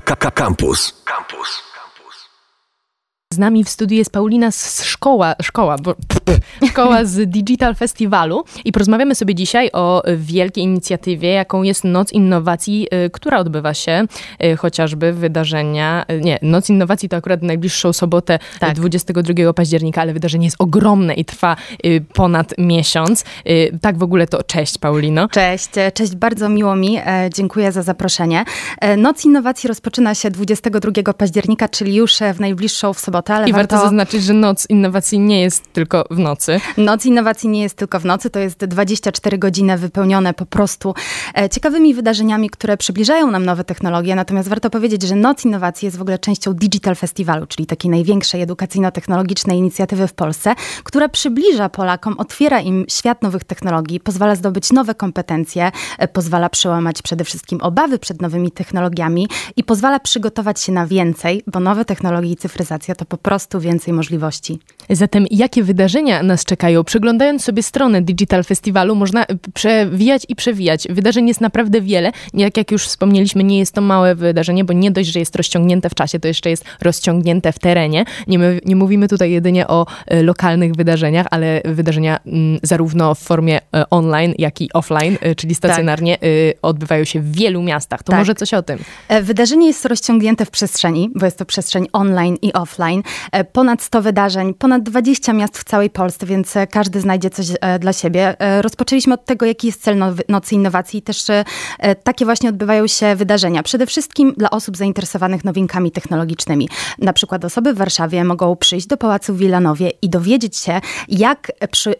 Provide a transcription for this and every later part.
Campus. Campus. Z nami w studiu jest Paulina z szkoła, szkoła, bo, szkoła z Digital Festiwalu i porozmawiamy sobie dzisiaj o wielkiej inicjatywie, jaką jest Noc Innowacji, y, która odbywa się y, chociażby wydarzenia, y, nie, Noc Innowacji to akurat najbliższą sobotę Tak. 22 października, ale wydarzenie jest ogromne i trwa ponad miesiąc. Tak w ogóle to cześć Paulino. Cześć, e, cześć, bardzo miło mi, e, dziękuję za zaproszenie. E, Noc Innowacji rozpoczyna się 22 października, czyli już w najbliższą w sobotę, ale I warto zaznaczyć, że Noc Innowacji nie jest tylko w nocy. Noc Innowacji nie jest tylko w nocy, to jest 24 godziny wypełnione po prostu e, ciekawymi wydarzeniami, które przybliżają nam nowe technologie. Natomiast warto powiedzieć, że Noc Innowacji jest w ogóle częścią Digital Festiwalu, czyli takiej największej edukacyjno-technologicznej inicjatywy w Polsce, która przybliża Polakom, otwiera im świat nowych technologii, pozwala zdobyć nowe kompetencje, e, pozwala przełamać przede wszystkim obawy przed nowymi technologiami i pozwala przygotować się na więcej, bo nowe technologie i cyfryzacja to po prostu więcej możliwości. Zatem jakie wydarzenia nas czekają? Przeglądając sobie stronę Digital Festiwalu, można przewijać i przewijać. Wydarzeń jest naprawdę wiele. Jak, jak już wspomnieliśmy, nie jest to małe wydarzenie, bo nie dość, że jest rozciągnięte w czasie, to jeszcze jest rozciągnięte w terenie. Nie, nie mówimy tutaj jedynie o e, lokalnych wydarzeniach, ale wydarzenia m, zarówno w formie e, online, jak i offline, e, czyli stacjonarnie, tak. odbywają się w wielu miastach. To tak. może coś o tym. Wydarzenie jest rozciągnięte w przestrzeni, bo jest to przestrzeń online i offline. Ponad 100 wydarzeń, ponad 20 miast w całej Polsce, więc e, każdy znajdzie coś dla siebie. Rozpoczęliśmy od tego, jaki jest cel Nocy Innowacji i też takie właśnie odbywają się wydarzenia. Przede wszystkim dla osób zainteresowanych nowinkami technologicznymi. Na przykład osoby w Warszawie mogą przyjść do Pałacu w Wilanowie i dowiedzieć się, jak przy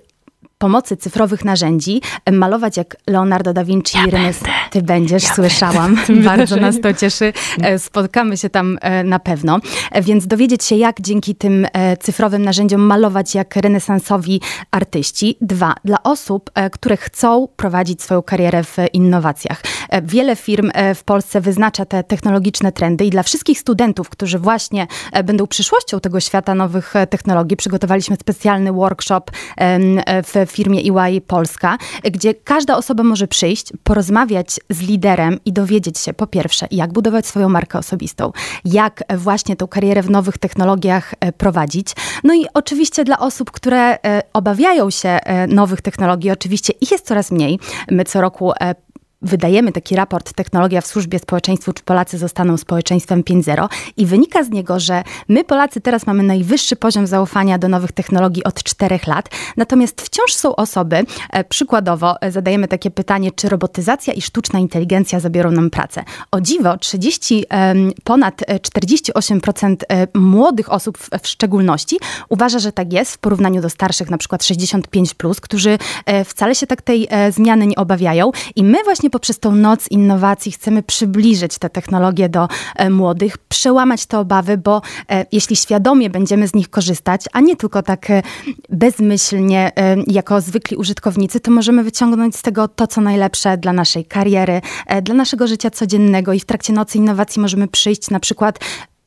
pomocy cyfrowych narzędzi malować jak Leonardo da Vinci ja. Ty będziesz, ja słyszałam. Bardzo nas to cieszy. E, spotkamy się tam e, na pewno. E, więc dowiedzieć się, jak dzięki tym cyfrowym narzędziom malować jak renesansowi artyści. Dwa, dla osób, które chcą prowadzić swoją karierę w innowacjach. Wiele firm w Polsce wyznacza te technologiczne trendy i dla wszystkich studentów, którzy właśnie będą przyszłością tego świata nowych technologii, przygotowaliśmy specjalny workshop w firmie EY Polska, gdzie każda osoba może przyjść, porozmawiać z liderem i dowiedzieć się po pierwsze, jak budować swoją markę osobistą, jak właśnie tą karierę w nowych technologiach e, prowadzić. No i oczywiście dla osób, które e, obawiają się e, nowych technologii, oczywiście ich jest coraz mniej. My co roku wydajemy taki raport Technologia w służbie społeczeństwu, czy Polacy zostaną społeczeństwem 5.0 i wynika z niego, że my Polacy teraz mamy najwyższy poziom zaufania do nowych technologii od czterech lat, natomiast wciąż są osoby, e, przykładowo e, zadajemy takie pytanie, czy robotyzacja i sztuczna inteligencja zabiorą nam pracę. O dziwo, 30, ponad 48% e, młodych osób w szczególności uważa, że tak jest w porównaniu do starszych, na przykład 65+, plus, którzy wcale się tak tej zmiany nie obawiają i my właśnie właśnie poprzez tą noc innowacji chcemy przybliżyć te technologie do e, młodych, przełamać te obawy, bo e, jeśli świadomie będziemy z nich korzystać, a nie tylko tak e, bezmyślnie jako zwykli użytkownicy, to możemy wyciągnąć z tego to, co najlepsze dla naszej kariery, dla naszego życia codziennego i w trakcie nocy innowacji możemy przyjść na przykład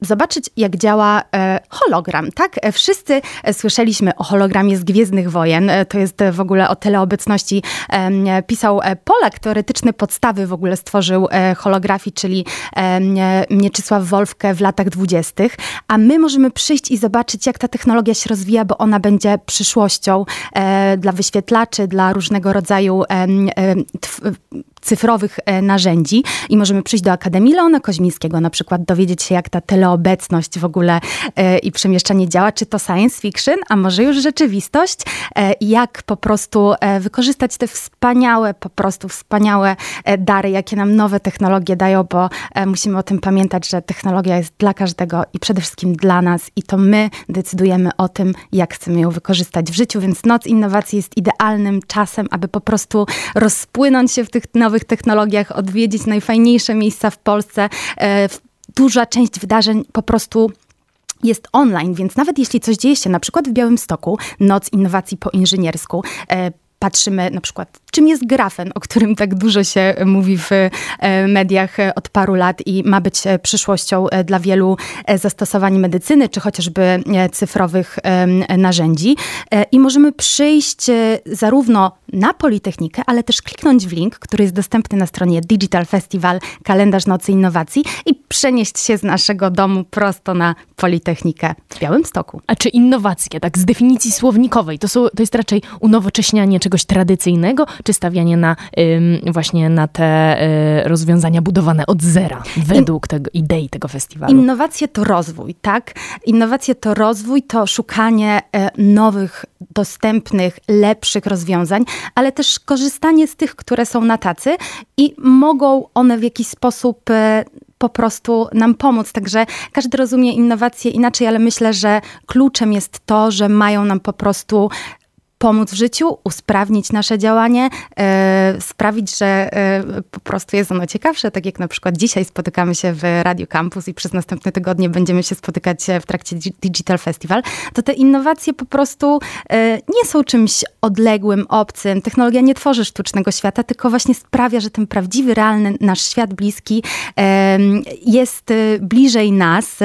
zobaczyć, jak działa e, hologram, tak? E, wszyscy e, słyszeliśmy o hologramie z Gwiezdnych Wojen. To jest w ogóle o teleobecności. Pisał Polak, teoretyczny podstawy w ogóle stworzył holografii, czyli Mieczysław Wolfkę w latach dwudziestych. A my możemy przyjść i zobaczyć, jak ta technologia się rozwija, bo ona będzie przyszłością dla wyświetlaczy, dla różnego rodzaju cyfrowych e, narzędzi i możemy przyjść do Akademii Leona Koźmińskiego, na przykład dowiedzieć się, jak ta teleobecność w ogóle e, i przemieszczanie działa, czy to science fiction, a może już rzeczywistość, e, jak po prostu wykorzystać te wspaniałe, po prostu wspaniałe dary, jakie nam nowe technologie dają, bo musimy o tym pamiętać, że technologia jest dla każdego i przede wszystkim dla nas i to my decydujemy o tym, jak chcemy ją wykorzystać w życiu, więc Noc Innowacji jest idealnym czasem, aby po prostu rozpłynąć się w tych nowych nowych technologiach, odwiedzić najfajniejsze miejsca w Polsce. E, duża część wydarzeń po prostu jest online, więc nawet jeśli coś dzieje się na przykład w Białymstoku, Noc Innowacji po inżyniersku, e, patrzymy na przykład czym jest grafen, o którym tak dużo się mówi w mediach od paru lat i ma być przyszłością dla wielu zastosowań medycyny, czy chociażby cyfrowych narzędzi. I możemy przyjść zarówno na Politechnikę, ale też kliknąć w link, który jest dostępny na stronie Digital Festival, kalendarz nocy innowacji i przenieść się z naszego domu prosto na Politechnikę w Białymstoku. A czy innowacje, tak z definicji słownikowej, to, są, to jest raczej unowocześnianie czegoś tradycyjnego, czy stawianie na właśnie na te y, rozwiązania budowane od zera, według tego, idei tego festiwalu? Innowacje to rozwój, tak? Innowacje to rozwój, to szukanie y, nowych, dostępnych, lepszych rozwiązań, ale też korzystanie z tych, które są na tacy i mogą one w jakiś sposób e, po prostu nam pomóc. Także każdy rozumie innowacje inaczej, ale myślę, że kluczem jest to, że mają nam po prostu pomóc w życiu, usprawnić nasze działanie, e, sprawić, że e, po prostu jest ono ciekawsze, tak jak na przykład dzisiaj spotykamy się w Radio Campus i przez następne tygodnie będziemy się spotykać w trakcie Digital Festival, to te innowacje po prostu e, nie są czymś odległym, obcym. Technologia nie tworzy sztucznego świata, tylko właśnie sprawia, że ten prawdziwy, realny nasz świat bliski jest bliżej nas.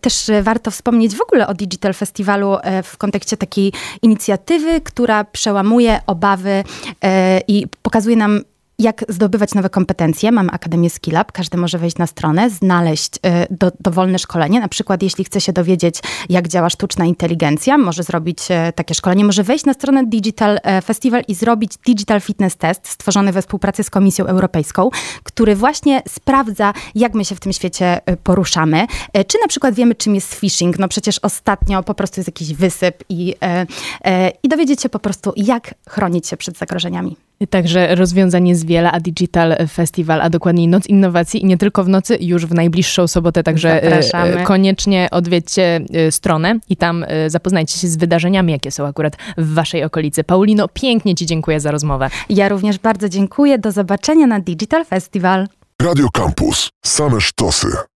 Też warto wspomnieć w ogóle o Digital Festiwalu w kontekście takiej inicjatywy, która przełamuje obawy e, i pokazuje nam jak zdobywać nowe kompetencje. Mamy Akademię Skillab, każdy może wejść na stronę, znaleźć e, do, dowolne szkolenie. Na przykład, jeśli chce się dowiedzieć, jak działa sztuczna inteligencja, może zrobić e, takie szkolenie. Może wejść na stronę Digital Festival i zrobić Digital Fitness Test, stworzony we współpracy z Komisją Europejską, który właśnie sprawdza, jak my się w tym świecie poruszamy. Czy na przykład wiemy, czym jest phishing? No przecież ostatnio po prostu jest jakiś wysyp i, i dowiedzieć się po prostu, jak chronić się przed zagrożeniami. Także rozwiązań jest wiele, a Digital Festival, a dokładniej Noc Innowacji i nie tylko w nocy, już w najbliższą sobotę, także e, Zapraszamy. koniecznie odwiedźcie e, stronę i tam e, zapoznajcie się z wydarzeniami, jakie są akurat w waszej okolicy. Paulino, pięknie ci dziękuję za rozmowę. Ja również bardzo dziękuję. Do zobaczenia na Digital Festival. Radio Campus. Same sztosy.